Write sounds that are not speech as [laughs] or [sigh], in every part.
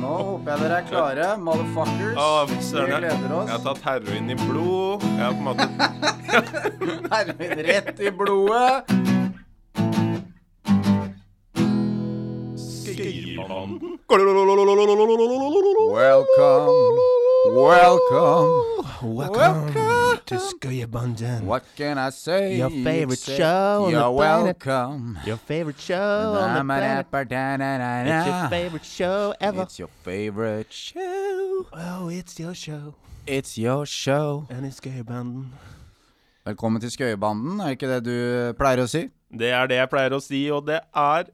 nå håper jeg dere er klare, motherfuckers. Å, Vi gleder oss. jeg har tatt heroin i blod. Jeg har på en måte [laughs] Heroin rett i blodet. Skøyerbanden. Welcome, welcome. Welcome to Skøyerbanden. What can I say? Your favorite show on the You're planet. welcome. Your favorite show on the planet. It's your favorite show ever. It's your favorite show. Oh, it's your show. It's your show. And it's Skøyebanden. Velkommen til Skøyebanden, er ikke det du pleier å si? Det er det jeg pleier å si, og det er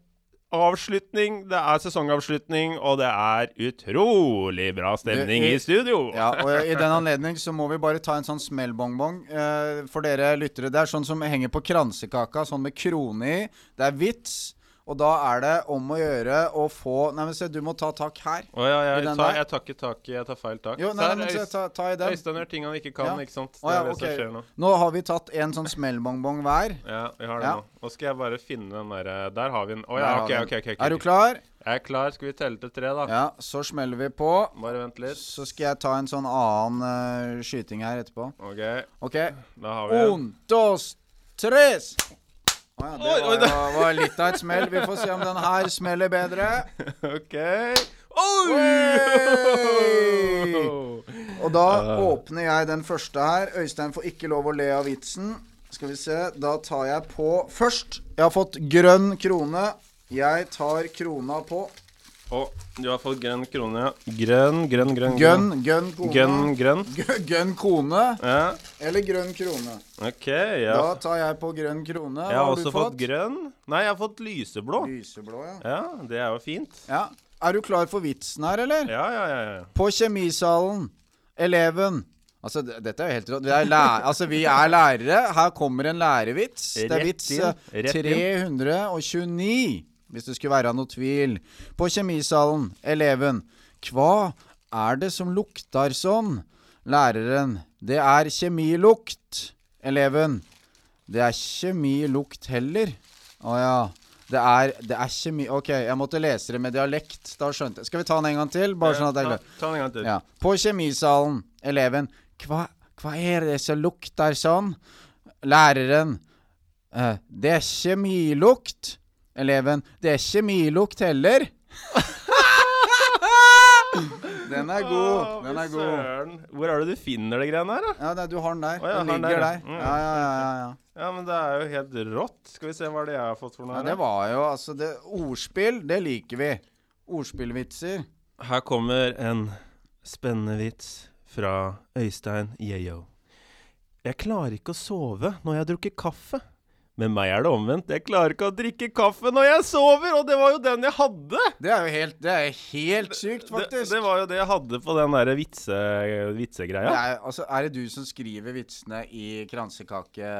avslutning. Det er sesongavslutning, og det er utrolig bra stemning er- i studio. Ja, og i den anledning så må vi bare ta en sånn smellbongbong eh, for dere lyttere. Det er sånn som henger på kransekaka, sånn med krone i. Det er vits. Og da er det om å gjøre å få Nei, men se, du må ta tak her. Å ja, I jeg, tar, jeg tar ikke tak i Jeg tar feil tak. Jo, nei, nei, men ta, ta i den. Øystein gjør ting han ikke kan, Ja. ikke sant? Å ja, det er det okay. som skjer nå. Nå har vi tatt en sånn smellbongbong hver. Ja, vi har det Ja. nå. Nå skal jeg bare finne den derre Der har vi den. Å Der ja, okay, OK, vi OK. den. ok, ok, Er du klar? Jeg er klar. Skal vi telle til tre, da? Ja, så smeller vi på. Bare vent litt. Så skal jeg ta en sånn annen uh, skyting her etterpå. OK, OK. da har vi en. Un, dos, tres. Å ja, det var, jo- var litt av et smell. Vi får se om den her smeller bedre. OK. Oi! Og da Ah. åpner jeg den første her. Øystein får ikke lov å le av vitsen. Skal vi se. Da tar jeg på først. Jeg har fått grønn krone. Jeg tar krona på. Å, du har fått grønn krone. Grønn, grønn, grønn. Gønn, gønn kone. Grønn, grønn. grønn kone Ja, eller grønn krone. OK. Ja. Da tar jeg på grønn krone. Hva Jeg har har også du fått fått? grønn. Nei, jeg har fått lyseblå. Lyseblå, ja. Ja, det er jo fint. ja. Er du klar for vitsen her, eller? Ja, ja, ja. ja. På kjemisalen. Eleven. Altså, dette er jo helt rått. Vi altså, vi er lærere. Her kommer en lærervits. Det er vits inn, eh, rett inn. 329, hvis det skulle være noe tvil. På kjemisalen. Eleven. Hva er det som lukter sånn? Læreren. Det er kjemilukt. Eleven. Det er kjemilukt heller. Å ja. Det er, det er kjemi... OK, jeg måtte lese det med dialekt. Da skjønte jeg. Skal vi ta den en gang til? Bare sånn at jeg ta, ta den en gang til. ja. På kjemisalen. Eleven. Hva, hva er det som lukter sånn? Læreren. «Eh, det er kjemilukt. Eleven. Det er kjemilukt heller. [laughs] Den er god. Den er god. Hvor er det du finner de greiene her, da? Ja, det, du har den der. Å, ja, den ligger der, ja. der. Mm. Ja, ja, ja, ja, ja. Ja, men det er jo helt rått. Skal vi se hva det jeg har fått for noe ja her. det var jo altså det, Ordspill, det liker vi. Ordspillvitser. Her kommer en spennende vits fra Øystein Yeyo. Jeg klarer ikke å sove når jeg har drukket kaffe. Med meg er det omvendt. Jeg klarer ikke å drikke kaffe når jeg sover! Og det var jo den jeg hadde! Det er jo helt, det er helt sykt, faktisk. det var jo det jeg hadde på den der vitse, vitsegreia. Det er, altså, er det du som skriver vitsene i kransekake...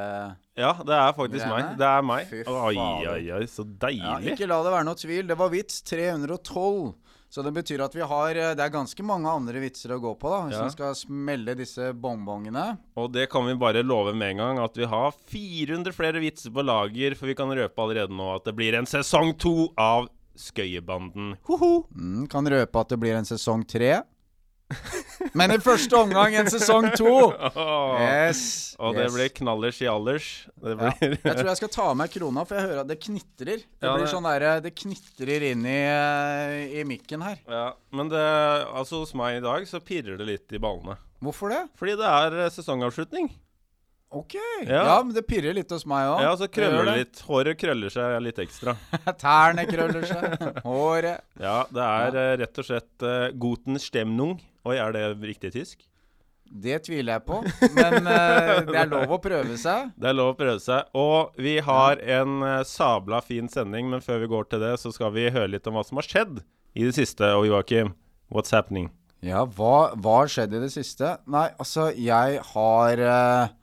Ja, det er faktisk meg. Det er meg. Fy Oi, oi, oi, så Ja, deilig. ikke la det være noe tvil. Det var vits 312. Så det betyr at vi har eh, Det er ganske mange andre vitser å gå på, da. Hvis Ja. vi skal smelle disse bongbongene. Og det kan vi bare love med en gang, at vi har 400 flere vitser på lager, for vi kan røpe allerede nå at det blir en sesong to av Skøyebanden. Ho-ho! Mm, kan røpe at det blir en sesong tre. Men i første omgang en sesong to! Oh, Yes. Og det yes. blir knallers i alders. Det ja. Jeg tror jeg skal ta av meg krona, for jeg hører at det knitrer. Det Ja, blir det- sånn der, Det knitrer inn i, eh, i mikken her. ja, Men det, altså hos meg i dag så pirrer det litt i ballene. Hvorfor det? Fordi det er eh, sesongavslutning. OK. Ja. Ja, men det pirrer litt hos meg òg. Ja, så krøller det litt. Håret krøller seg litt ekstra. [laughs] Tærne krøller seg. [laughs] Håret. Ja, det er ja. rett og slett uh, Guten Stemnung. Oi, er det riktig tysk? Det tviler jeg på, men uh, [laughs] det er lov å prøve seg. Det er lov å prøve seg. Og vi har en uh, sabla fin sending, men før vi går til det, så skal vi høre litt om hva som har skjedd i det siste. Og Joakim, what's happening? Ja, hva, har skjedd i det siste? Nei, altså, jeg har eh,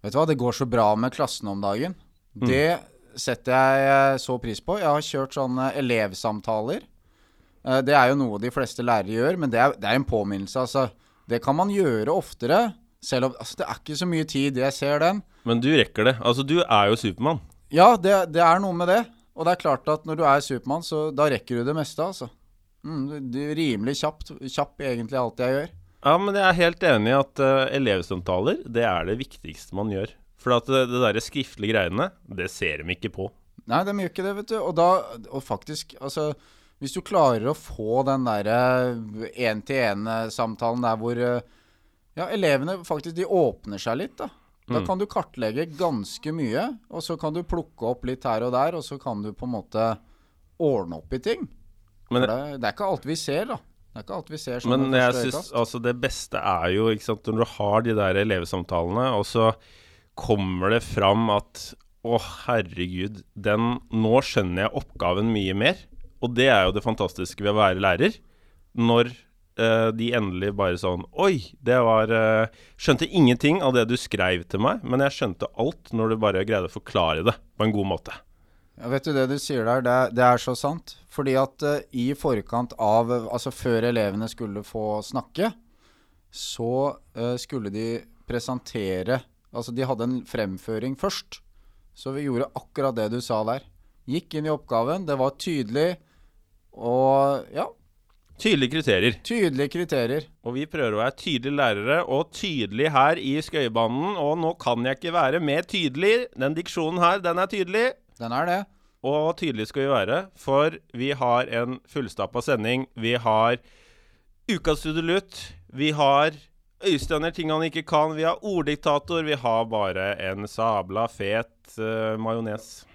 Vet du hva, det går så bra med klassen om dagen. Det setter jeg så pris på. Jeg har kjørt sånne elevsamtaler. Eh, det er jo noe de fleste lærere gjør, men det er, det er en påminnelse, altså. Det kan man gjøre oftere. Selv om altså, Det er ikke så mye tid, jeg ser den. Men du rekker det. Altså, du er jo Supermann. Ja, det, det er noe med det. Og det er klart at når du er Supermann, så da rekker du det meste, altså. Mm, du er rimelig kjapt, kjapp egentlig alt jeg gjør. Ja, men jeg er helt enig i at uh, elevsamtaler, det er det viktigste man gjør. For at det, det der skriftlige greiene, det ser de ikke på. Nei, de gjør ikke det, vet du. Og da Og faktisk, altså Hvis du klarer å få den derre én-til-én-samtalen der hvor eh, Ja, elevene faktisk de åpner seg litt, da. Da Mm. kan du kartlegge ganske mye, og så kan du plukke opp litt her og der, og så kan du på en måte ordne opp i ting. Men, det, det er ikke alt vi ser, da. Det er ikke alt vi ser sånn men jeg synes, altså det beste er jo sant, når du har de der elevsamtalene, og så kommer det fram at å, herregud, den Nå skjønner jeg oppgaven mye mer. Og det er jo det fantastiske ved å være lærer. Når eh, de endelig bare sånn Oi, det var eh, Skjønte ingenting av det du skrev til meg, men jeg skjønte alt når du bare greide å forklare det på en god måte. Ja, vet du det du sier der, det, det er så sant. Fordi at uh, i forkant av Altså før elevene skulle få snakke, så uh, skulle de presentere Altså de hadde en fremføring først. Så vi gjorde akkurat det du sa der. Gikk inn i oppgaven, det var tydelig. Og ja, Tydelige kriterier. tydelige kriterier. Og vi prøver å være tydelige lærere, og tydelig her i Skøyebanen. Og nå kan jeg ikke være mer tydelig. Den diksjonen her, den er tydelig. Den er det. Og tydelig skal vi være, for vi har en fullstappa sending. Vi har Ukas Studelutt. Vi har Øystein ting han ikke kan. Vi har orddiktator. Vi har bare en sabla fet uh, majones.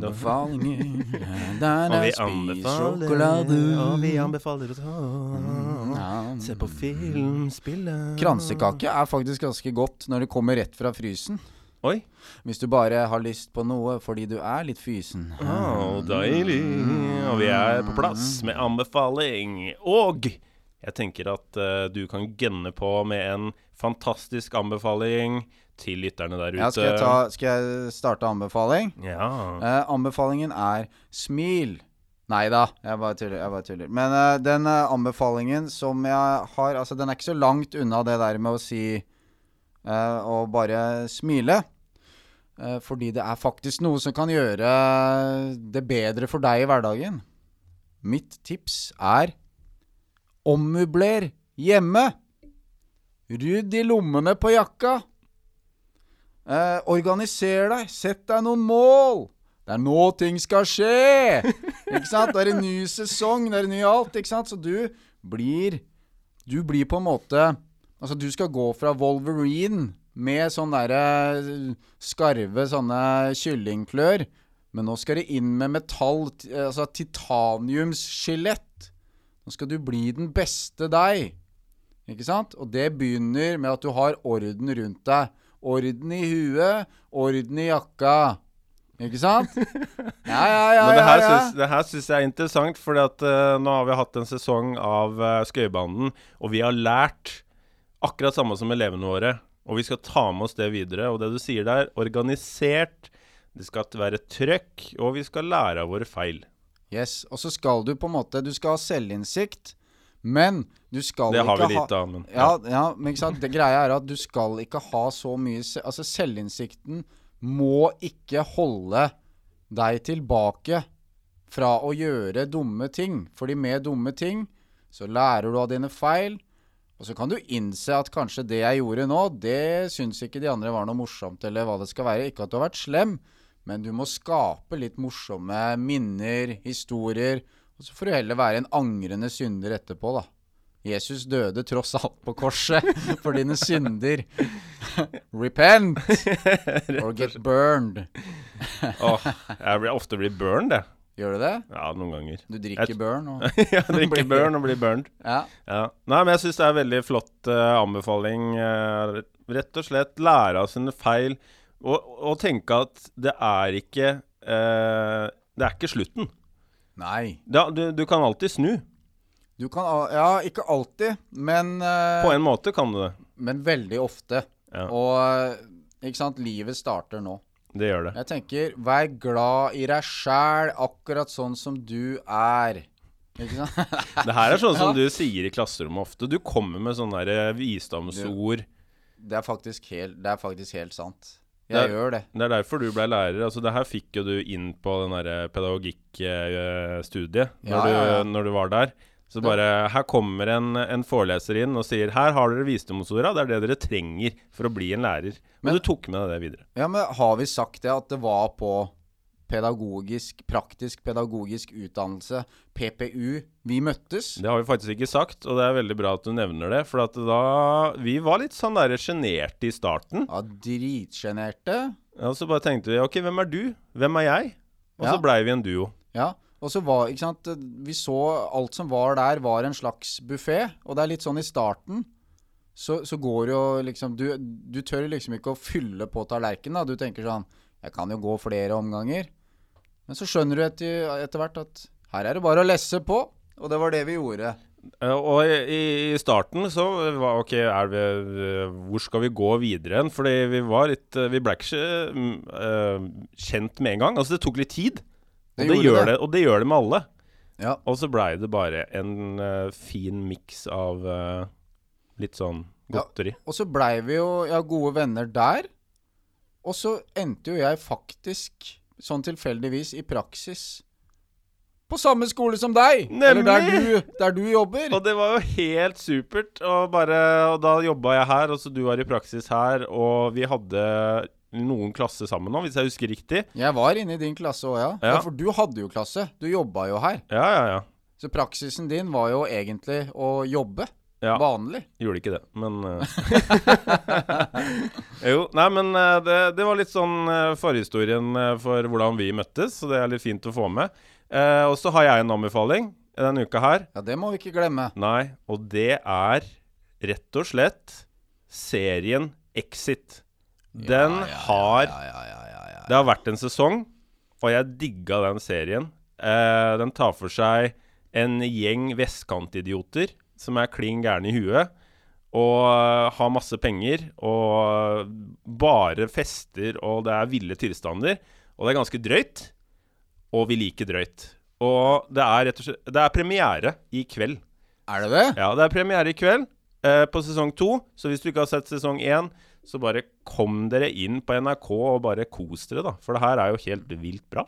Anbefalinger [laughs] Der er spis sjokolade. Og vi anbefaler å ta Ja. Se på film, spille Kransekake er faktisk ganske godt når det kommer rett fra frysen. Oi. Hvis du bare har lyst på noe fordi du er litt fysen. Oh, deilig. Og vi er på plass med anbefaling. Og jeg tenker at uh, du kan gønne på med en fantastisk anbefaling til lytterne der ute. Ja, skal, jeg ta, skal jeg starte anbefaling? Ja. Eh, anbefalingen er smil. Nei da, jeg bare tuller. Jeg bare tuller. Men eh, den eh, anbefalingen som jeg har Altså, den er ikke så langt unna det der med å si eh, Å bare smile. Eh, fordi det er faktisk noe som kan gjøre det bedre for deg i hverdagen. Mitt tips er ommøbler hjemme. Rydd i lommene på jakka. Eh, organiser deg. Sett deg noen mål. Det er nå ting skal skje! Ikke sant? Det er en ny sesong, det er en ny alt, ikke sant? Så du blir Du blir på en måte Altså, du skal gå fra Wolverine med sånn derre skarve sånne kyllingklør, men nå skal det inn med metall, altså titaniumsskjelett. Nå skal du bli den beste deg. Ikke sant? Og det begynner med at du har orden rundt deg. Orden i huet, orden i jakka. Ikke sant? [laughs] Ja, ja, ja. Men det her, ja, ja. syns, det her syns jeg er interessant, for nå har vi hatt en sesong av uh, Skøybanden, og vi har lært akkurat samme som elevene våre. Og vi skal ta med oss det videre. Og det du sier der, organisert, det skal være trøkk, og vi skal lære av våre feil. Yes, Og så skal du på en måte Du skal ha selvinnsikt, men du skal Det har vi ha litt av, men Ja, ja, men ikke sant? Det greia er at du skal ikke ha så mye Altså, selvinnsikten må ikke holde deg tilbake fra å gjøre dumme ting. Fordi med dumme ting så lærer du av dine feil, og så kan du innse at kanskje det jeg gjorde nå, det syns ikke de andre var noe morsomt, eller hva det skal være. Ikke at du har vært slem, men du må skape litt morsomme minner, historier. Og så får du heller være en angrende synder etterpå, da. Jesus døde tross alt på korset [laughs] for dine synder. Repent [laughs] or get burned. Åh, jeg blir ofte blir burned, jeg. Gjør du det? Ja, noen ganger. Du drikker Jeg- burn og [laughs] Ja, drikker burn og blir burned. Ja. Ja. Nei, men jeg syns det er en veldig flott uh, anbefaling. Uh, rett og slett lære av sine feil. Og, og tenke at det er ikke uh, Det er ikke slutten. Nei. Da, du, du kan alltid snu. Du kan Ja, ikke alltid, men eh, På en måte kan du det. Men veldig ofte. Ja, Og eh, ikke sant, livet starter nå. det gjør det. Jeg tenker, vær glad i deg sjæl, akkurat sånn som du er. Ikke sant? [laughs] Det her er sånn som Ja. du sier i klasserommet ofte. Du kommer med sånne eh, visdomsord. Det er helt, det er faktisk helt sant. Jeg Det- gjør det. Det er derfor du ble lærer. Altså Det her fikk jo du inn på den derre pedagogikkstudiet når, Ja, ja, ja. du- når du var der. Så bare Her kommer en, en foreleser inn og sier Her har dere visdomsorda. Det er det dere trenger for å bli en lærer. Men- men du tok med deg det videre. Ja, men har vi sagt det at det var på pedagogisk, praktisk pedagogisk utdannelse, PPU, vi møttes? Det har vi faktisk ikke sagt, og det er veldig bra at du nevner det. For at da Vi var litt sånn der sjenerte i starten. Ja, dritsjenerte. Og så bare tenkte vi OK, hvem er du? Hvem er jeg? Og Ja. så blei vi en duo. Ja. Og så var, ikke sant Vi så alt som var der, var en slags buffé. Og det er litt sånn i starten. Så, så går jo liksom du, du tør liksom ikke å fylle på tallerkenen. Du tenker sånn Jeg kan jo gå flere omganger. Men så skjønner du etter, etter hvert at her er det bare å lesse på. Og det var det vi gjorde. Eh, Og i, i starten så var OK, er vi, hvor skal vi gå videre hen? Fordi vi var litt eh, Vi ble ikke eh, kjent med en gang. Altså, det tok litt tid. Og, det det gjør det. det, og det gjør det med alle. Ja. Og så blei det bare en uh, fin miks av uh, litt sånn Ja. godteri. Og så blei vi jo ja, gode venner der. Og så endte jo jeg faktisk, sånn tilfeldigvis, i praksis på samme skole som deg! Eller der du, der du jobber. Og det var jo helt supert. Og, bare, og da jobba jeg her, og så du var i praksis her, og vi hadde noen klasse sammen nå, hvis jeg husker riktig. Jeg var inne i din klasse òg, ja. Ja. ja. For du hadde jo klasse. Du jobba jo her. Ja, ja, ja. Så praksisen din var jo egentlig å jobbe. Ja. Vanlig. Gjorde ikke det, men eh. [laughs] Jo, nei, men eh, det, det var litt sånn eh, forhistorien for hvordan vi møttes, så det er litt fint å få med. Eh, og så har jeg en anbefaling denne uka her. Ja, det må vi ikke glemme. Nei, og det er rett og slett serien Exit. Den Ja, ja, har ja, ja, ja, ja, ja. Det har vært en sesong, og jeg digga den serien. Eh, den tar for seg en gjeng vestkantidioter som er klin gæren i huet. Og eh, har masse penger og bare fester, og det er ville tilstander. Og det er ganske drøyt, og vi liker drøyt. Og det er rett og slett Det er premiere i kveld. Er det det? Ja, det er premiere i kveld eh, på sesong to. Så hvis du ikke har sett sesong én, så bare kom dere inn på NRK og bare kos dere, da. For det her er jo helt vilt bra.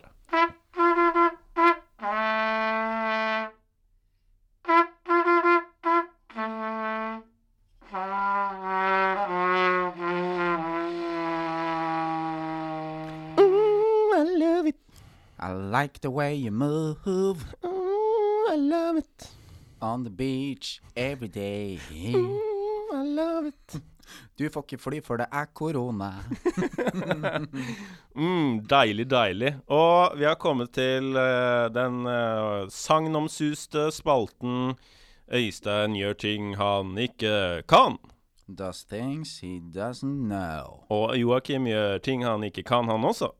I love it. I like the way you move I love it. on the beach every day. I love it. Du får ikke fly, for det er korona. [laughs] Mm, deilig, deilig. Og vi har kommet til uh, den uh, sagnomsuste spalten Øystein gjør ting han ikke kan. Does things he doesn't know. Og Joakim gjør ting han ikke kan, han også.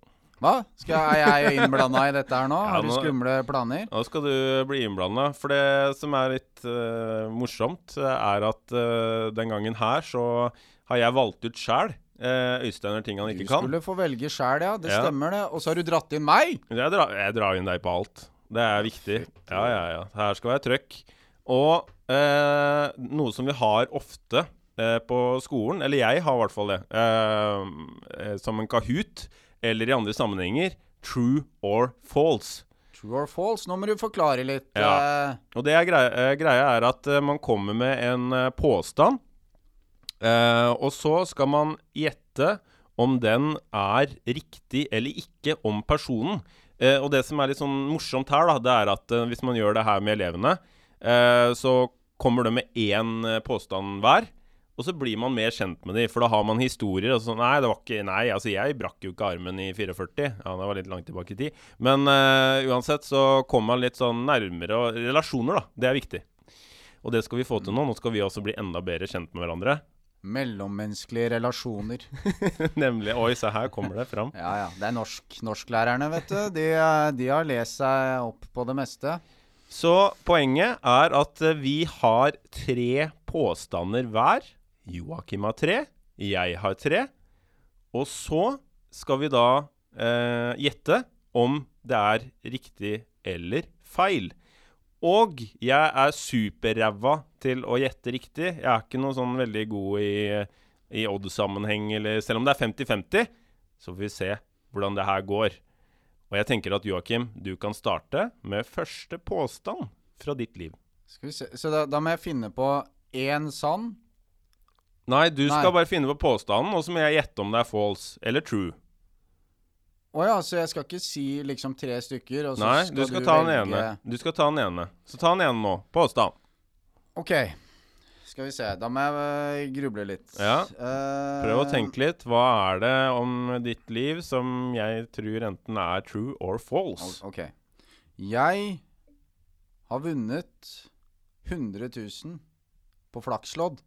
Hva? Skal, jeg innblanda i dette her nå? Ja, Har du nå- skumle planer? Nå skal du bli innblanda. For det som er litt eh, morsomt, eh, er at eh, den gangen her så har jeg valgt ut sjæl uh, Øystein gjør ting han Du ikke kan. skulle få velge sjæl, ja. Det Ja. stemmer, det. Og så har du dratt inn meg! Jeg, drar, jeg drar inn deg på alt. Det er viktig. Ja, ja, ja. Her skal være trøkk. Og eh, noe som vi har ofte eh, på skolen, eller jeg har i hvert fall det, eh, eh, som en Kahoot, eller i andre sammenhenger, true or false. True or false? Nå må du forklare litt. Ja. eh, Og det er greia, eh, greia er at eh, man kommer med en påstand, og så skal man gjette om den er riktig eller ikke om personen. Og det som er litt sånn morsomt her, da, det er at hvis man gjør det her med elevene, så kommer det med én påstand hver. Og så blir man mer kjent med dem, for da har man historier. Sånn, nei, det var ikke, nei, altså jeg brakk jo ikke armen i 44. Ja, det var litt langt tilbake i tid. Men uh, uansett så kommer man litt sånn nærmere, og relasjoner, da. Det er viktig. Og det skal vi få til nå. Nå skal vi også bli enda bedre kjent med hverandre. Mellommenneskelige relasjoner. [laughs] Nemlig Oi, se her kommer det fram. Ja, ja. Det er norsk. Norsklærerne, vet du. De, de har lest seg opp på det meste. Så poenget er at vi har tre påstander hver. Joakim har tre, jeg har tre. Og så skal vi da eh, gjette om det er riktig eller feil. Og jeg er superræva til å gjette riktig. Jeg er ikke noe sånn veldig god i, i odd-sammenheng, eller selv om det er 50-50, Så får vi se hvordan det her går. Og jeg tenker at Joakim, du kan starte med første påstand fra ditt liv. Skal vi se. Så da, da må jeg finne på én sann. Nei, du Nei. skal bare finne på påstanden, og så må jeg gjette om det er false eller true. Å ja, så jeg skal ikke si liksom tre stykker, og så Nei, skal du skal ta den velge ene. Du skal ta den ene. Så ta den ene nå. Påstand. OK. Skal vi se. Da må jeg øh, gruble litt. Ja. Eh, Prøv å tenke litt. Hva er det om ditt liv som jeg tror enten er true or false? OK. Jeg har vunnet 100 000 på flakslodd.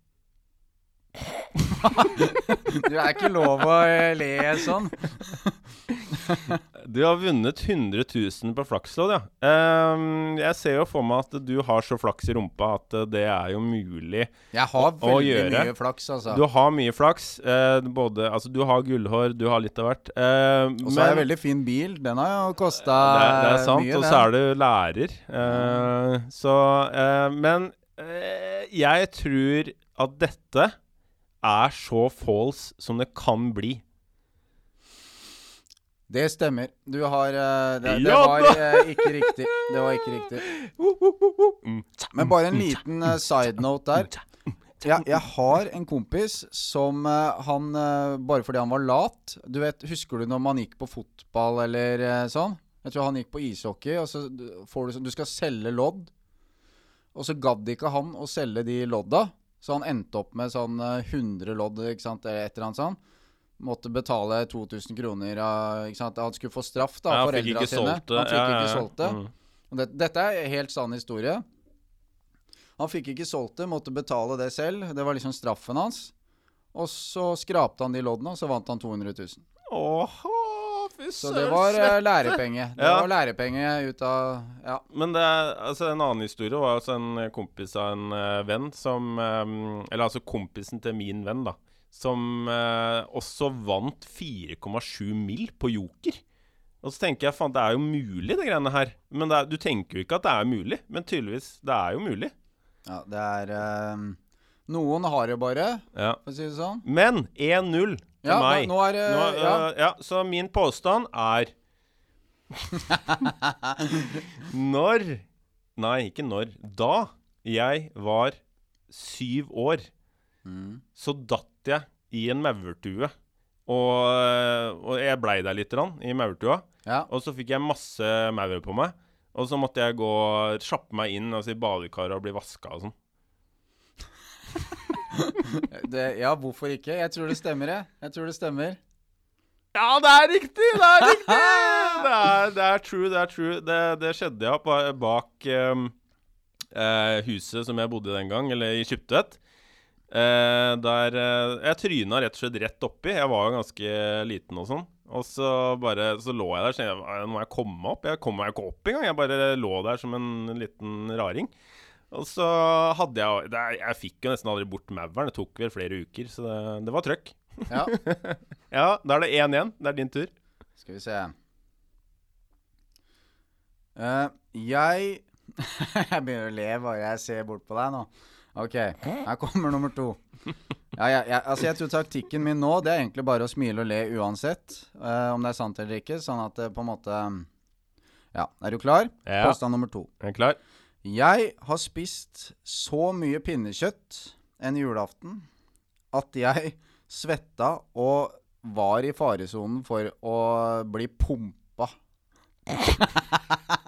[laughs] du er ikke lov å eh, le sånn. Du har vunnet 100 000 på flakslodd, ja. Um, jeg ser jo for meg at du har så flaks i rumpa at eh, det er jo mulig. Jeg har veldig mye flaks, altså. Du har mye flaks. Uh, både Altså, du har gullhår, du har litt av hvert. Uh, Og så har jeg veldig fin bil. Den har jo kosta det, er- det er sant. mye, Og så er du lærer. Eh, så Men jeg tror at dette er så false som det kan bli. Det stemmer. Du har eh, Det, det var eh, ikke riktig. Det var ikke riktig. Mm. Men bare en liten eh, side note der. Ja, jeg har en kompis som han Bare fordi han var lat Du vet, Husker du når man gikk på fotball eller sånn? Jeg tror han gikk på ishockey, og så får du sånn Du skal selge lodd. Og så gadd ikke han å selge de lodda, så han endte opp med sånn eh, 100 lodd, ikke sant, eller et eller annet sånt. Måtte betale 2000 kroner ikke sant? Han skulle få straff da, av foreldra sine. solgt det. Han fikk Ja, ikke solgt det. Mm. Og det, dette er helt sann historie. Han fikk ikke solgt det, måtte betale det selv. Det var liksom straffen hans. Og så skrapte han de loddene, og så vant han 200 000. Åh, fy Så det var svette. lærepenge. Det Ja. var lærepenge ut av Ja. Men det er, altså en annen historie var altså en kompis av en uh, venn som um, Eller altså kompisen til min venn, da. Som uh, også vant 4,7 mill. på Joker. Og så tenker jeg faen, det er jo mulig, det greiene her. Men det er, du tenker jo ikke at det er mulig. Men tydeligvis, det er jo mulig. ja det er Noen har det bare, Ja. for å si det sånn. Men 1-0 til Ja, meg. nå, er det Nå, ja. øh, ja, så min påstand er [laughs] Når Nei, ikke når. Da jeg var syv år, Mm. så datt jeg i en maurtue. Og, øh, og jeg blei der litt grann, i maurtua. ja. Og så fikk jeg masse maur på meg. Og så måtte jeg gå kjappe meg inn altså, i badekaret og bli vaska og sånn. [laughs] Det, ja, hvorfor ikke? Jeg tror det stemmer, jeg. Jeg tror det stemmer. Ja, det er riktig! Det er riktig! Det er, det er true, det er true. Det, det skjedde ja bak um, uh, huset som jeg bodde i den gang, eller i Kjuptvet. Uh, der uh, Jeg tryna rett og slett rett oppi. Jeg var jo ganske liten og sånn. Og så bare Så lå jeg der og tenkte nå må jeg komme opp. Jeg kom meg ikke opp engang. Jeg bare lå der som en liten raring. Og så hadde jeg det, Jeg fikk jo nesten aldri bort mauren. Det tok vel flere uker, så det, det var trøkk. Ja. [laughs] Ja, da er det 1-1. Det er din tur. Skal vi se uh, Jeg [laughs] Jeg begynner å le bare jeg ser bort på deg nå. OK, her kommer nummer to. Ja, jeg, ja, altså jeg tror taktikken min nå Det er egentlig bare å smile og le uansett Uh, om det er sant eller ikke. Sånn at det på en måte Ja, er du klar? Ja. Påstand nummer to. Jeg Er klar? Jeg har spist så mye pinnekjøtt en julaften at jeg svetta og var i faresonen for å bli pumpa. [laughs]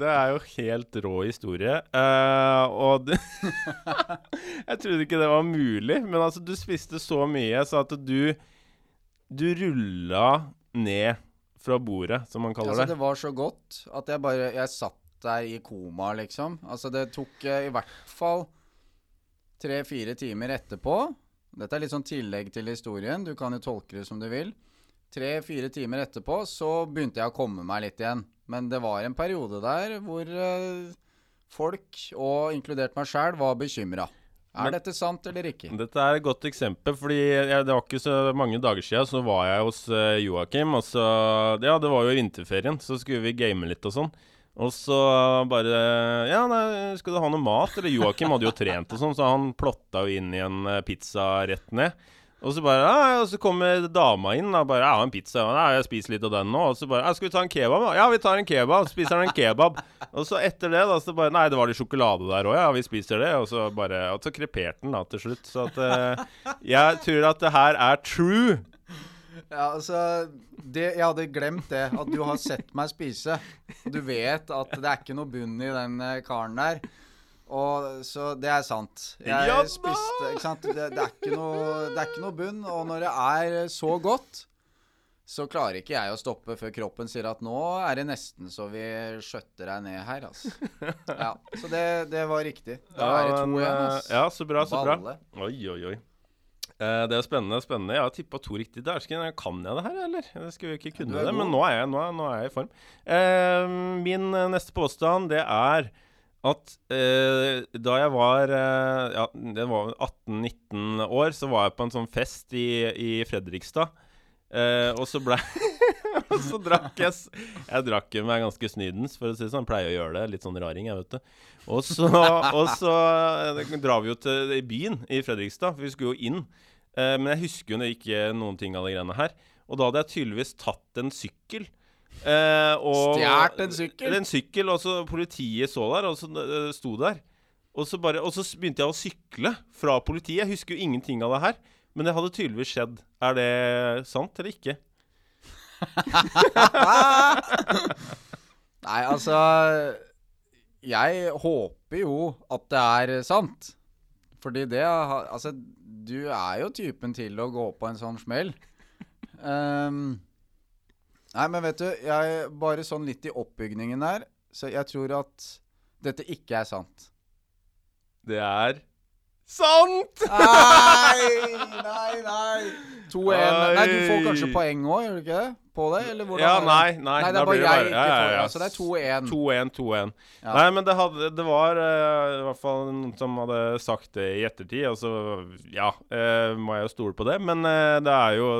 Det er jo helt rå historie. Uh, og det [laughs] Jeg trodde ikke det var mulig, men altså, du spiste så mye så at du Du rulla ned fra bordet, som man kaller Altså, det. det var så godt at jeg bare Jeg satt der i koma, liksom. Altså, det tok eh, i hvert fall tre-fire timer etterpå. Dette er litt sånn tillegg til historien. Du kan jo tolke det som du vil. Tre-fire timer etterpå så begynte jeg å komme meg litt igjen. Men det var en periode der hvor eh, folk, og inkludert meg sjæl, var bekymra. Er dette sant eller ikke? Dette er et godt eksempel, fordi jeg, det var ikke så mange dager siden så var jeg hos uh, Joakim. Og så, ja, det var jo i vinterferien, så skulle vi game litt og sånn. Og så bare Ja, nei, skal du ha noe mat? Eller Joakim hadde jo trent og sånn, så han plotta jo inn i en eh, pizza rett ned. Og så bare ja, og så kommer dama inn og bare 'Jeg har en pizza.' Ja, 'Jeg spiser litt av den nå.' Og så bare 'Skal vi ta en kebab?' 'Ja, vi tar en kebab.' Så spiser han en kebab. Og så etter det, da, så bare 'Nei, det var litt sjokolade der òg, ja. Vi spiser det.' Og så bare Og så kreperte den da til slutt. Så at uh, Jeg tror at det her er true. Ja, altså det, Jeg hadde glemt det. At du har sett meg spise. Du vet at det er ikke noe bunn i den eh, karen der. Og Så det er sant. Jeg spiste Ikke sant. Det, det, er ikke noe, det er ikke noe bunn. Og når det er så godt, så klarer ikke jeg å stoppe før kroppen sier at nå er det nesten så vi skjøtter deg ned her, altså. Ja, så det, det var riktig. Da er det to igjen. altså. Ja, så bra, så bra. Oi, oi, oi. Eh, det er spennende. spennende Jeg har tippa to riktig. Dæsken, kan jeg det her, eller? Jeg skulle ikke kunne det, men nå er jeg, nå er, nå er jeg i form. Eh, min neste påstand, det er at eh, da jeg var eh, Ja, var 18-19 år, så var jeg på en sånn fest i, i Fredrikstad. Eh, og så ble [laughs] Og så drakk jeg Jeg drakk meg ganske snydens, for å si det sånn. Pleier å gjøre det. Litt sånn raring, jeg, vet du. Og så, og så eh, drar vi jo til byen i Fredrikstad, for vi skulle jo inn. Eh, men jeg husker jo ikke noen ting av de greiene her. Og da hadde jeg tydeligvis tatt en sykkel. Eh, og, Stjert en sykkel? En sykkel, og så politiet så der, og så uh, sto der. Og så, bare, og så begynte jeg å sykle fra politiet. Jeg husker jo ingenting av det her. Men det hadde tydeligvis skjedd. Er det sant eller ikke? [laughs] Nei, altså Jeg håper jo at det er sant. Fordi det Altså, du er jo typen til å gå på en sånn smell. [laughs] Ehm, nei, men vet du, jeg Bare sånn litt i oppbygningen her, så jeg tror at dette ikke er sant. Det er sant! Nei, nei, nei. 2-1. Nei, du får kanskje poeng òg, gjør du ikke det? På det? Eller hvordan Ja, nei, nei. Nei, det er bare jeg ikke ja, ja, ja. Så det er 2-1. 2-1, 2-1. Ja. Nei, men det, hadde, det var uh, i hvert fall noen som hadde sagt det i ettertid. Og så, ja, uh, må jeg jo stole på det. Men uh, det er jo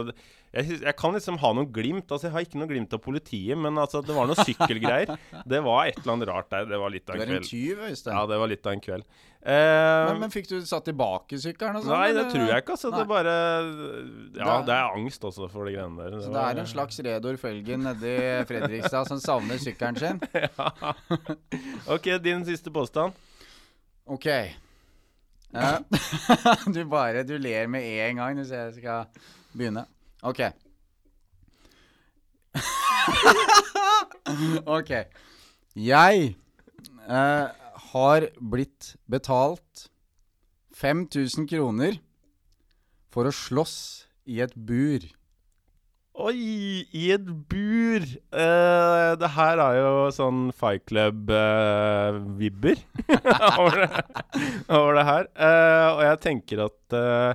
jeg, jeg kan liksom ha noe glimt. Altså, Jeg har ikke noe glimt av politiet, men altså, det var noe sykkelgreier. [laughs] det var et eller annet rart der. Det var litt av en Du en er en kveld. tyv, Øystein. Ja, det var litt av en kveld. Eh, Men, men fikk du satt tilbake sykkelen og sånn? Nei, det eller? tror jeg ikke. Altså, det er bare Ja, Det er- det er angst også for de greiene der. Så det var- er en slags Redor Felgen nedi Fredrikstad som savner sykkelen sin? [laughs] ja. OK, din siste påstand. OK. Ja. [laughs] du bare Du ler med en gang hvis jeg skal begynne. OK. [laughs] OK. Jeg eh, har blitt betalt 5000 kroner for å slåss i et bur. Oi, i et bur! Eh, det her er jo sånn Fight Club-vibber [laughs] over, det- over det her. Eh, og jeg tenker at eh,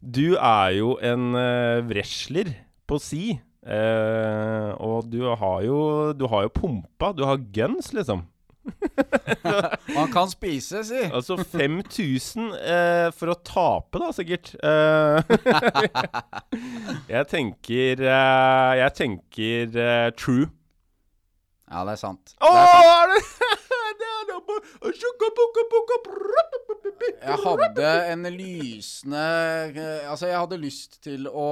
du er jo en uh, wrestler på si. Uh, og du har jo Du har jo pumpa. Du har guns, liksom. [laughs] Man kan spise, si. Altså 5000 eh, for å tape, da, sikkert. Eh, [laughs] jeg tenker eh, Jeg tenker eh, true. Ja, det er sant. Å, Det er sant. det det Jeg hadde en lysende eh, Altså, jeg hadde lyst til å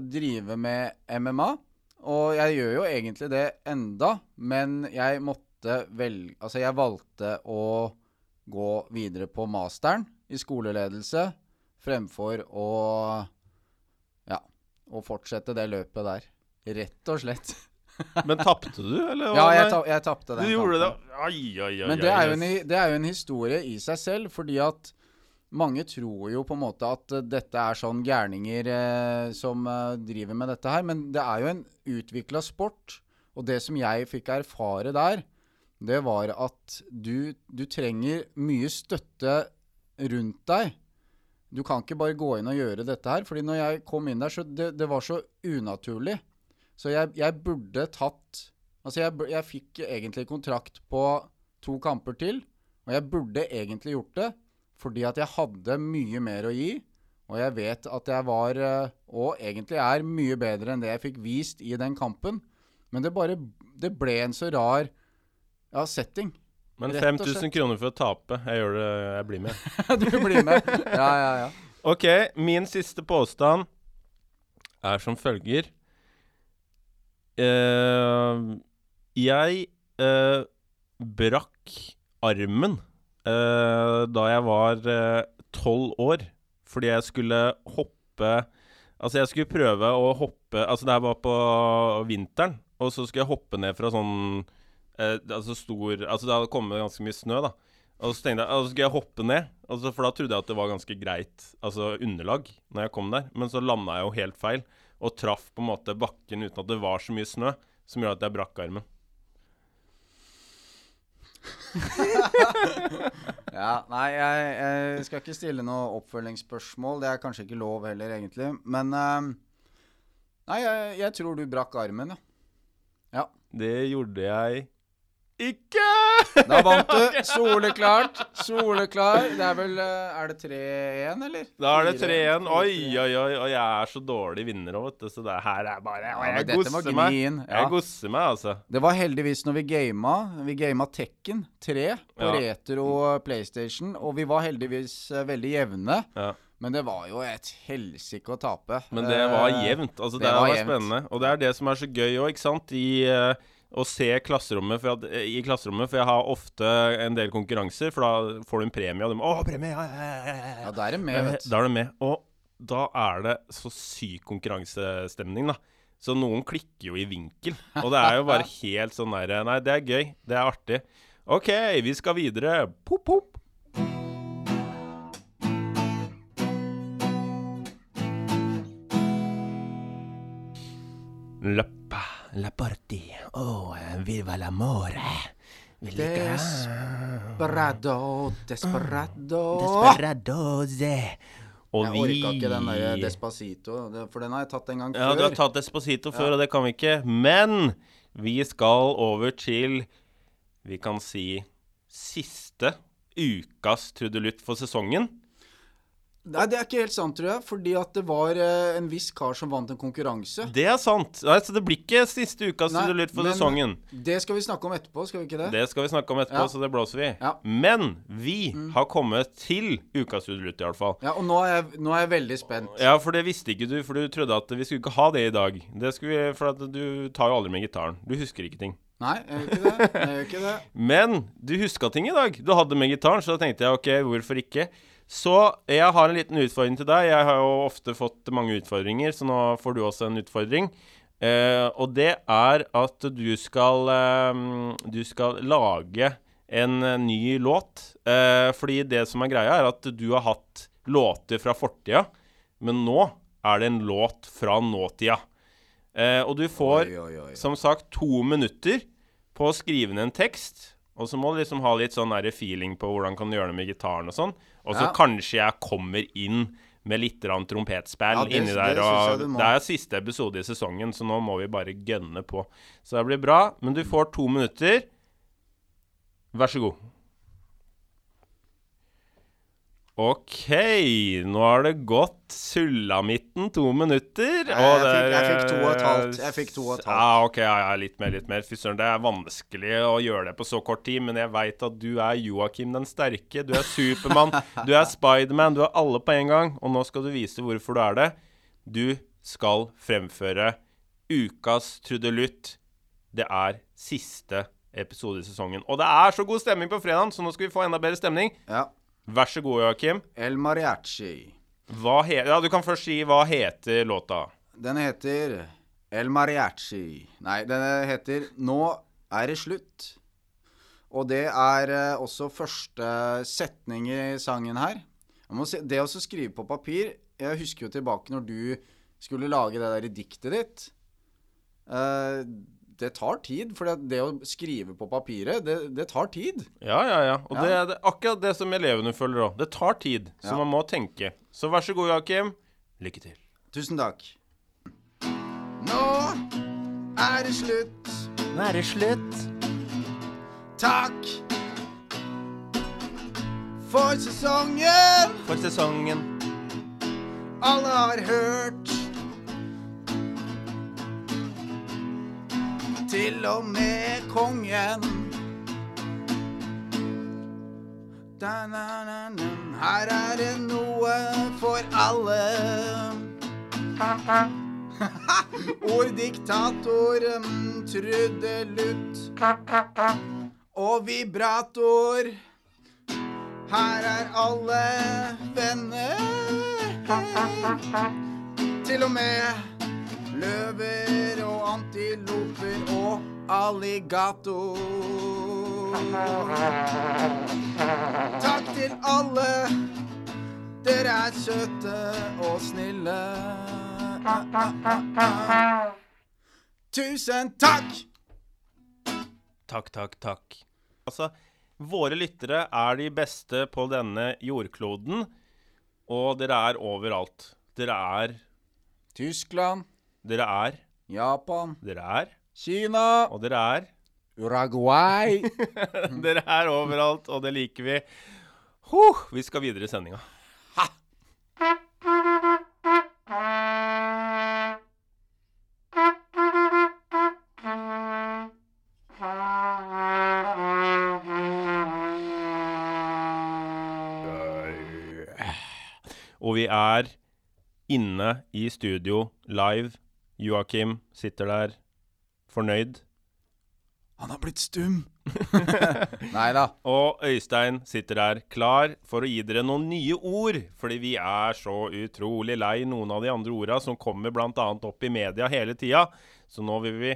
drive med MMA. Og jeg gjør jo egentlig det enda, men jeg måtte velge Altså, jeg valgte å gå videre på masteren i skoleledelse fremfor å Ja, å fortsette det løpet der. Rett og slett. Men tapte du, eller? Ja, jeg, ta, jeg tapte Du den gjorde det? kampen. Ai, ai, ai. Men det er, en, det er jo en historie i seg selv, fordi at mange tror jo på en måte at eh, dette er sånn gærninger eh, som eh, driver med dette her, men det er jo en utvikla sport. Og det som jeg fikk erfare der, det var at du, du trenger mye støtte rundt deg. Du kan ikke bare gå inn og gjøre dette her. fordi når jeg kom inn der, så det, det var så unaturlig. Så jeg, jeg burde tatt Altså, jeg, jeg fikk egentlig kontrakt på to kamper til, og jeg burde egentlig gjort det, fordi at jeg hadde mye mer å gi, og jeg vet at jeg var, eh, og egentlig er, mye bedre enn det jeg fikk vist i den kampen. Men det bare Det ble en så rar Ja, setting. Men 5000 kroner for å tape. Jeg gjør det, jeg blir med. [laughs] du blir med. Ja, ja, ja. Ok, min siste påstand er som følger. Eh, jeg uh, brakk armen uh, da jeg var tolv år, fordi jeg skulle hoppe Altså, jeg skulle prøve å hoppe Altså, det her var på vinteren, og så skulle jeg hoppe ned fra sånn Altså stor Altså, det hadde kommet ganske mye snø, da. Og så tenkte jeg, altså så skulle jeg hoppe ned, altså, for da trodde jeg at det var ganske greit altså underlag når jeg kom der. Men så landa jeg jo helt feil, og traff på en måte bakken uten at det var så mye snø, som gjør at jeg brakk armen. [laughs] Ja, nei, jeg, jeg skal ikke stille noe oppfølgingsspørsmål. Det er kanskje ikke lov heller, egentlig. Men uh, Nei, jeg, jeg tror du brakk armen, ja. Det gjorde jeg ikke! Da vant du. [laughs] Soleklart. Soleklar. Det er vel eh, Er det 3-1, eller? Da er det 3-1. Oi, oi, oi. Og jeg er så dårlig vinner òg, vet du. Så det her er bare og Jeg gosser meg. Jeg gosser meg, altså. Det var heldigvis når vi gama Vi gama Tekken 3 på retro PlayStation, og vi var heldigvis eh, veldig jevne. Ja. Men det var jo et helsike å tape. Men det var Eh, jevnt. Altså, det det, var var, jevnt. spennende. Og det er det som er så gøy òg, ikke sant. I, eh, å se klasserommet for at, eh, i klasserommet, for jeg har ofte en del konkurranser, for da får du en premie, og de Å, premie! Ja, ja, ja, ja, Ja, da er det med, vet du. Da er du med. Og da er det så syk konkurransestemning, da. Så noen klikker jo i vinkel. Og det er jo bare [laughs] helt sånn derre Nei, det er gøy. Det er artig. OK, vi skal videre. Pop, pop. Lappa, la party. Oh, viva l'amore. Vi ikke Desperado, desperado. Desperadoze. Og Jeg orka ikke den der Despacito, for den har jeg tatt en gang før. Ja, du har tatt Despacito før, og det kan vi ikke. Men vi skal over til Vi kan si siste ukas trudelutt for sesongen. Nei, det er ikke helt sant, tror jeg. Fordi at det var eh, en viss kar som vant en konkurranse. Det er sant. Nei, så det blir ikke siste ukas Nei, trudelutt for men- sesongen. Det skal vi snakke om etterpå, skal vi ikke det? Det skal vi snakke om etterpå, Ja. så det blåser vi. Ja. Mm. Men vi har kommet til ukas trudelutt, i hvert fall. Ja, og nå er, jeg, nå er jeg veldig spent. Ja, for det visste ikke du, for du trodde at vi skulle ikke ha det i dag. Det skulle vi, For at du tar jo aldri med gitaren. Du husker ikke ting. Nei, jeg gjør ikke det. Jeg gjør ikke det. [laughs] Men du huska ting i dag. Du hadde med gitaren, så da tenkte jeg ok, hvorfor ikke? Så jeg har en liten utfordring til deg. Jeg har jo ofte fått mange utfordringer, så nå får du også en utfordring. Eh, og det er at du skal eh, Du skal lage en eh, ny låt. Eh, fordi det som er greia, er at du har hatt låter fra fortida, men nå er det en låt fra nåtida. Eh, og du får Oi, oi, oi. som sagt to minutter på å skrive ned en tekst. Og så må du liksom ha litt sånn der feeling på hvordan kan du gjøre det med gitaren og sånn. Og så Ja. kanskje jeg kommer inn med litt trompetspill Ja, det- inni der. jeg det er siste episode i sesongen, så nå må vi bare gønne på. Så det blir bra. Men du får to minutter. Vær så god. OK, nå har det gått sulamitten to minutter. Og jeg fikk- jeg fikk to og et halvt. Jeg fikk to og et halvt. Ja, OK, ja, ja, litt mer, litt mer. Fy søren, det er vanskelig å gjøre det på så kort tid, men jeg veit at du er Joakim den sterke. Du er Supermann, [laughs] du er Spiderman, du er alle på en gang. Og nå skal du vise hvorfor du er det. Du skal fremføre ukas trudelutt. Det er siste episode i sesongen. Og det er så god stemning på fredag, så nå skal vi få enda bedre stemning. Ja. Vær så god, Joakim. El Mariachi. Ja, du kan først si hva heter låta. Den heter El Mariachi. Nei, den heter Nå er det slutt. Og det er eh, også første setning i sangen her. Si, det å skrive på papir Jeg husker jo tilbake når du skulle lage det der i diktet ditt. Eh, det tar tid, for det, det å skrive på papiret, det, det tar tid. Ja, ja, ja. Og Ja. Det, er- akkurat det som elevene føler òg. Det tar tid, så Ja. man må tenke. Så vær så god, Joakim. Lykke til. Tusen takk. Nå er det slutt. Nå er det slutt. Takk for sesongen. For sesongen. Alle har hørt. Til og med kongen. Da-na-na-na. Her er det noe for alle. [laughs] Orddiktator, mm, trudelutt og vibrator. Her er alle venner. Til og med løver og antiloper og alligator. Takk til alle. Dere er søte og snille. Tusen takk! Takk, takk, takk. Altså, våre lyttere er de beste på denne jordkloden, og dere er overalt. Dere er Tyskland, Dere er Japan, Dere er Kina, Og dere er Uruguay. [laughs] Dere er overalt, og det liker vi. Huh, vi skal videre i sendinga. Og vi er inne i studio live. Joakim sitter der fornøyd. Han har blitt stum. [laughs] Nei da. Og Øystein sitter der klar for å gi dere noen nye ord. Fordi vi er så utrolig lei noen av de andre orda som kommer bl.a. opp i media hele tida. Så nå vil vi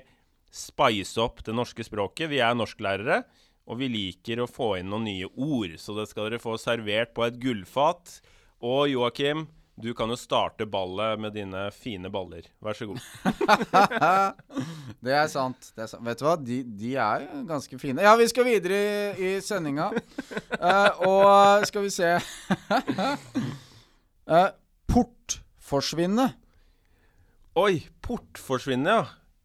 spice opp det norske språket. Vi er norsklærere, og vi liker å få inn noen nye ord. Så det skal dere få servert på et gullfat. Og Joakim, du kan jo starte ballet med dine fine baller. Vær så god. [laughs] Det er sant. Det er sant. Vet du hva, de, de er ganske fine. Ja, vi skal videre i, i sendinga. Uh, [laughs] og skal vi se uh, [laughs] Portforsvinne. Oi, portforsvinne, ja.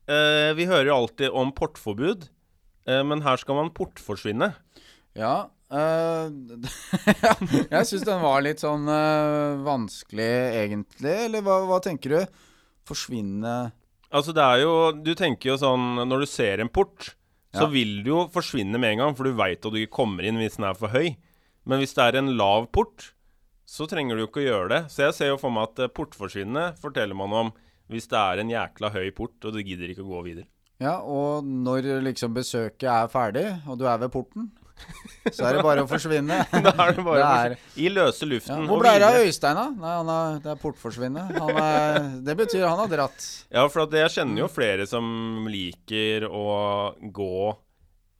Uh, vi hører jo alltid om portforbud, men her skal man portforsvinne. Ja. Eh, [laughs] jeg syns den var litt sånn eh, vanskelig, egentlig. Eller hva, hva tenker du? Forsvinne Altså, det er jo Du tenker jo sånn Når du ser en port, så vil du jo forsvinne med en gang, for du veit at du ikke kommer inn hvis den er for høy. Men hvis det er en lav port, så trenger du jo ikke å gjøre det. Så jeg ser jo for meg at portforsvinnet portforsvinne forteller man om hvis det er en jækla høy port, og du gidder ikke å gå videre. Ja, og når liksom besøket er ferdig, og du er ved porten, så er det bare å forsvinne. [laughs] Da er det bare Det er- I løse Ja, luften. hvor ble det av. Øystein, da? Nei, han er, det er portforsvinne. Han er, det betyr han har dratt. Ja, for at jeg kjenner jo flere som liker å gå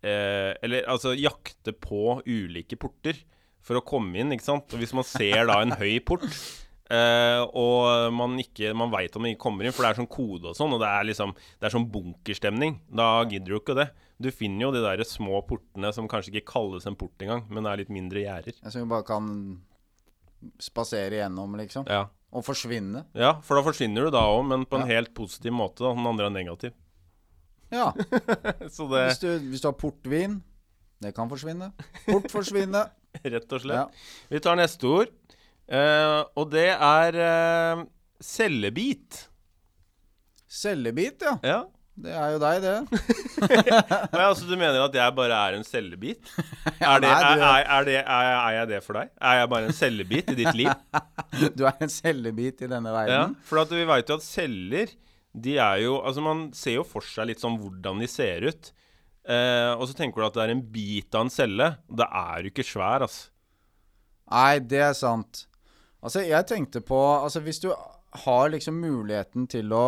eh, Eller altså jakte på ulike porter for å komme inn, ikke sant. Og hvis man ser da en høy port, Uh, og man ikke Man veit om man ikke kommer inn, for det er sånn kode og sånn, og det er liksom Det er sånn bunkerstemning. Da gidder du ikke det. Du finner jo de der små portene som kanskje ikke kalles en port engang, men er litt mindre gjerder. Som vi bare kan spasere gjennom, liksom. Ja. Og forsvinne. ja, for da forsvinner du da òg, men på en Ja. helt positiv måte. Da. Den andre er negativ. Ja. [laughs] Så det Hvis du, hvis du har portvin, det kan forsvinne. Port forsvinne. [laughs] Rett og slett. Ja. Vi tar neste ord. uh, og det er uh, cellebit. Cellebit, ja. Ja. Det er jo deg, det. [laughs] [laughs] Nei, Altså, du mener at jeg bare er en cellebit? [laughs] Er, det, er, er, det, er, jeg det for deg? Er jeg bare en cellebit i ditt liv? Du er en cellebit i denne Ja, for at vi veit jo at celler De er jo Altså, man ser jo for seg litt sånn hvordan de ser ut. Eh, og så tenker du at det er en bit av en celle. Det er jo ikke svær, altså. Nei, det er sant. Altså, jeg tenkte på Altså, hvis du har liksom muligheten til å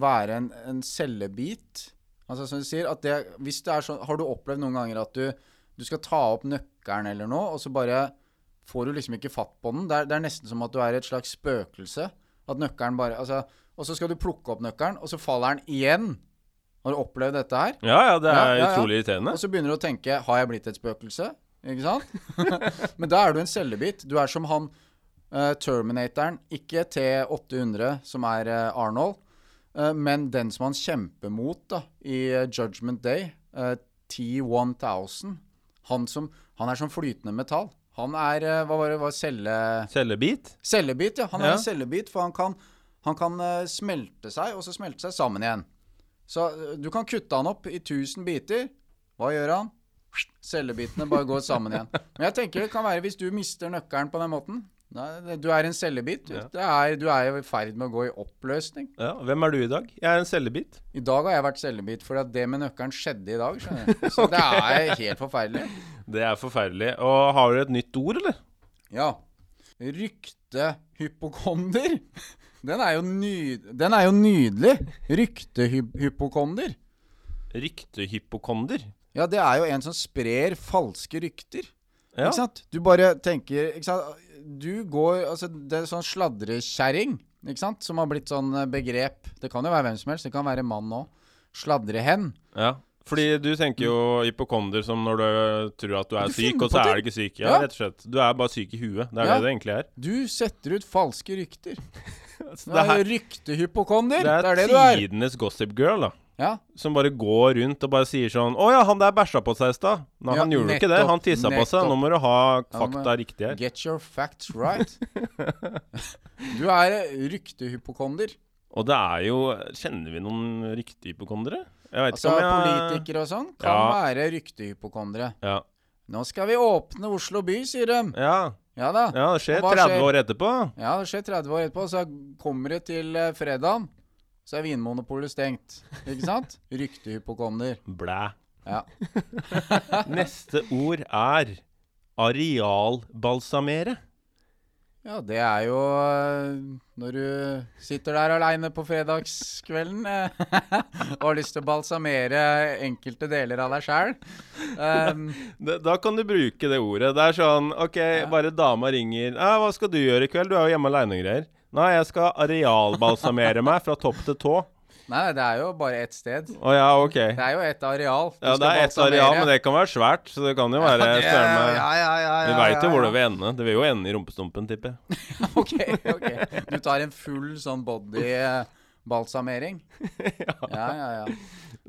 være en, en cellebit Altså, som du sier, at det Hvis det er sånn Har du opplevd noen ganger at du, du skal ta opp nøkkelen eller noe, og så bare får du liksom ikke fatt på den? Det er, det er nesten som at du er et slags spøkelse. At nøkkelen bare Altså, og så skal du plukke opp nøkkelen, og så faller den igjen. Har du opplevd dette her? Ja, ja, det er ja, ja. utrolig irriterende. Og så begynner du å tenke Har jeg blitt et spøkelse? Ikke sant? [laughs] Men da er du en cellebit. Du er som han uh, Terminatoren. Ikke T800, som er uh, Arnold, men den som han kjemper mot da, i eh, Judgment Day. eh, T1000. Han, som, han er som flytende metall. Han er eh, Hva var det? Var celle... Cellebit? Cellebit, ja. Han er Ja. en cellebit, for han kan, han kan eh, smelte seg, og så smelte seg sammen igjen. Så eh, du kan kutte han opp i 1000 biter. Hva gjør han? Cellebitene bare går sammen igjen. Men jeg tenker det kan være hvis du mister nøkkelen på den måten. Nei, du er en cellebit. Du, Ja. er, du er i ferd med å gå i oppløsning. Ja, Hvem er du i dag? Jeg er en cellebit. I dag har jeg vært cellebit for det med nøkkelen skjedde i dag. skjønner jeg [laughs] Så det er helt forferdelig. Det er forferdelig. Og har du et nytt ord, eller? Ja. Ryktehypokonder. Den er jo, nyd den er jo nydelig. Ryktehypokonder. Ryktehypokonder. Ja, det er jo en som sprer falske rykter. Ja. Ikke sant? Du bare tenker ikke sant? Du går Altså, det er sånn sladrekjerring, ikke sant, som har blitt sånn eh, begrep. Det kan jo være hvem som helst. Det kan være mann òg. Sladrehen. ja. Fordi du tenker jo hypokonder som når du tror at du er Du syk, og så er du ikke syk. Ja, Ja. rett og slett. Du er bare syk i huet. Det er Ja. det det egentlig er. Du setter ut falske rykter. Du [laughs] det er ryktehypokonder. Det er, Det er det du er. tidenes gossip girl, da. Ja. Som bare går rundt og bare sier sånn 'Å ja, han der bæsja på seg i stad'. Nei, Ja, han gjorde jo ikke det. Han tissa på seg. Nå må du ha Ja, fakta riktig her. Get your facts right. [laughs] Du er ryktehypokonder. Og det er jo Kjenner vi noen ryktehypokondere? Jeg vet Altså ikke om jeg politikere og sånn kan Ja. være ryktehypokondere. Ja. Nå skal vi åpne Oslo by, sier de. ja. Ja da. Ja, det skjer 30 skjer? år etterpå. Ja, det skjer 30 år etterpå, så kommer det til eh, fredagen. Så er Vinmonopolet stengt. Ikke sant? [laughs] Ryktehypokonder. Blæ. Ja. [laughs] Neste ord er arealbalsamere. ja, det er jo eh, når du sitter der aleine på fredagskvelden eh, [laughs] og har lyst til å balsamere enkelte deler av deg sjæl. Um, Da, da kan du bruke det ordet. Det er sånn OK, bare dama ringer. Ja, 'Hva skal du gjøre i kveld? Du er jo hjemme aleine og greier.' 'Nei, jeg skal arealbalsamere meg fra topp til tå.' nei, det er jo bare ett sted. Å ja, OK. Det er jo ett areal. du Ja, det er ett areal, men det kan være svært. Så det kan jo være Ja, det- ja, ja, ja, Vi ja, veit ja, jo hvor det vil ende. Det vil jo ende i rumpestumpen, tipper jeg. [laughs] Ok, ok. Du tar en full sånn body-balsamering? [laughs] ja. ja, ja, Nei,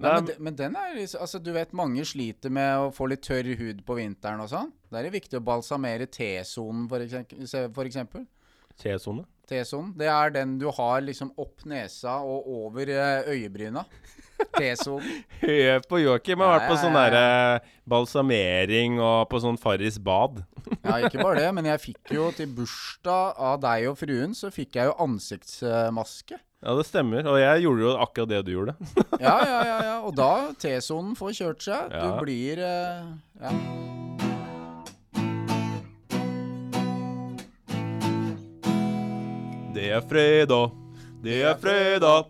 Nei, men, men den er liksom Altså, du vet mange sliter med å få litt tørr hud på vinteren og sånn. Da er det viktig å balsamere T-sonen, for, eksempel- for eksempel. T-sone. T-sonen. Det er den du har liksom opp nesa og over eh, øyebryna. T-sonen. [laughs] Hør på Joakim. Har vært på sånn ja. derre balsamering og på sånn Farris bad. [laughs] Ja, ikke bare det, men jeg fikk jo [laughs] til bursdag av deg og fruen, så fikk jeg jo ansiktsmaske. Ja, det stemmer. Og jeg gjorde jo akkurat det du gjorde. Ja, ja, ja, ja. Og da T-sonen får kjørt seg. Ja. Du blir uh, Ja. Det er fredag, det er fredag.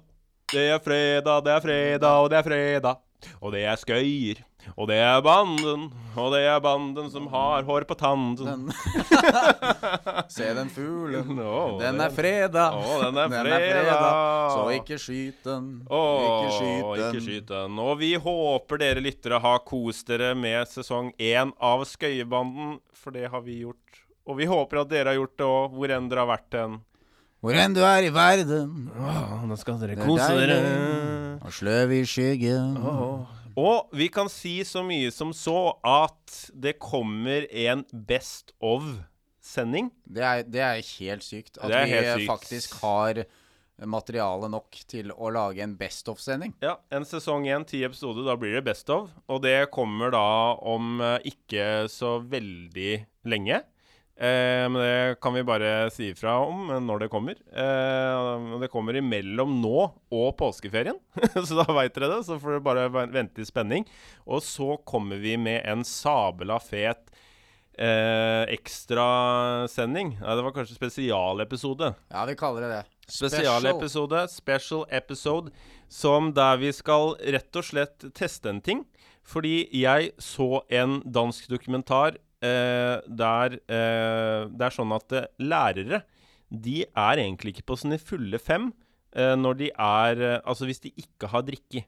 Det er fredag, det er fredag, og det er fredag. Og det er skøyer, og det er banden, og det er banden som har hår på tanden. Den [laughs] Se den fuglen. Å, Den den er fredag. Å, den er fredag. Så ikke skyt den. Ikke skyt den. ikke skyt den. Og vi håper dere lyttere har kost dere med sesong én av Skøyebanden, for det har vi gjort. Og vi håper at dere har gjort det òg, hvor enn dere har vært hen. Hvor enn du er i verden, Åh, nå skal dere er kose dere. og sløv i skyggen. Og vi kan si så mye som så at det kommer en Best of-sending. Det det er helt sykt at vi helt sykt. faktisk har materiale nok til å lage en Best of-sending. Ja, en sesong én, ti episoder. Da blir det Best of. Og det kommer da om eh, ikke så veldig lenge. Eh, men det kan vi bare si ifra om når det kommer. Eh, det kommer imellom nå og påskeferien, [laughs] så da veit dere det. Så får dere bare vente i spenning. Og så kommer vi med en sabla fet eh, ekstrasending. Nei, det var kanskje spesialepisode. Ja, vi kaller det det. Spesialepisode, special episode, som der vi skal rett og slett teste en ting. Fordi jeg så en dansk dokumentar der eh, det er sånn at eh, lærere de er egentlig ikke på sine fulle fem eh, når de er eh, Altså hvis de ikke har drikke.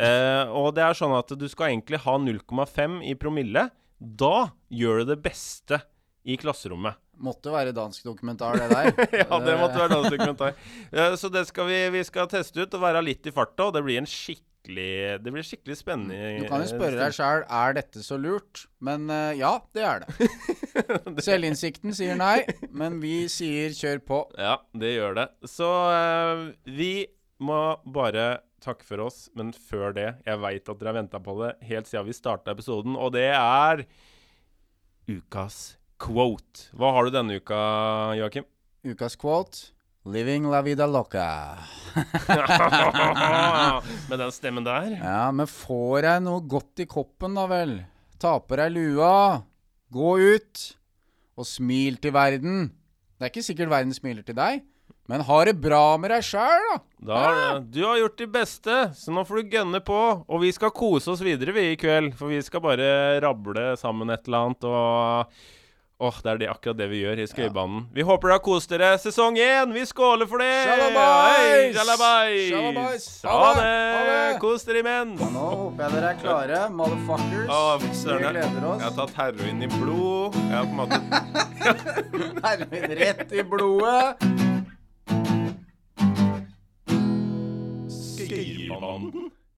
Eh, og det er sånn at du skal egentlig ha 0,5 i promille. Da gjør du det beste i klasserommet. Måtte være dansk dokumentar, det der. [laughs] ja, det måtte være dansk dokumentar. [laughs] Eh, så det skal vi, vi skal teste ut og være litt i farta, og det blir en skikkelig Det blir skikkelig spennende. Du kan jo spørre deg sjøl er dette så lurt, men uh, ja, det er [laughs] det. Selvinnsikten sier nei, men vi sier kjør på. Ja, det gjør det. Så uh, vi må bare takke for oss, men før det Jeg veit at dere har venta på det helt siden vi starta episoden, og det er ukas quote. Hva har du denne uka, Joakim? Ukas quote Living la vida loca. [laughs] Med den stemmen der? Ja, men får jeg noe godt i koppen, da vel? Ta på deg lua, gå ut, og smil til verden. Det er ikke sikkert verden smiler til deg, men ha det bra med deg sjæl, da. Da, du har gjort ditt beste, så nå får du gønne på. Og vi skal kose oss videre, vi, i kveld. For vi skal bare rable sammen et eller annet og Åh, det er det, akkurat det vi gjør i Skøybanen. Vi håper dere har kost dere. Sesong én, vi skåler for det! Sjalabais! Sjalabais! Sjalabais! Ha det! Kos dere imens! Nå håper jeg dere er klare, motherfuckers. Å, vi gleder oss. Jeg har tatt heroin i blod. Jeg har på en måte [laughs] Heroin rett i blodet. Skøyerbanden.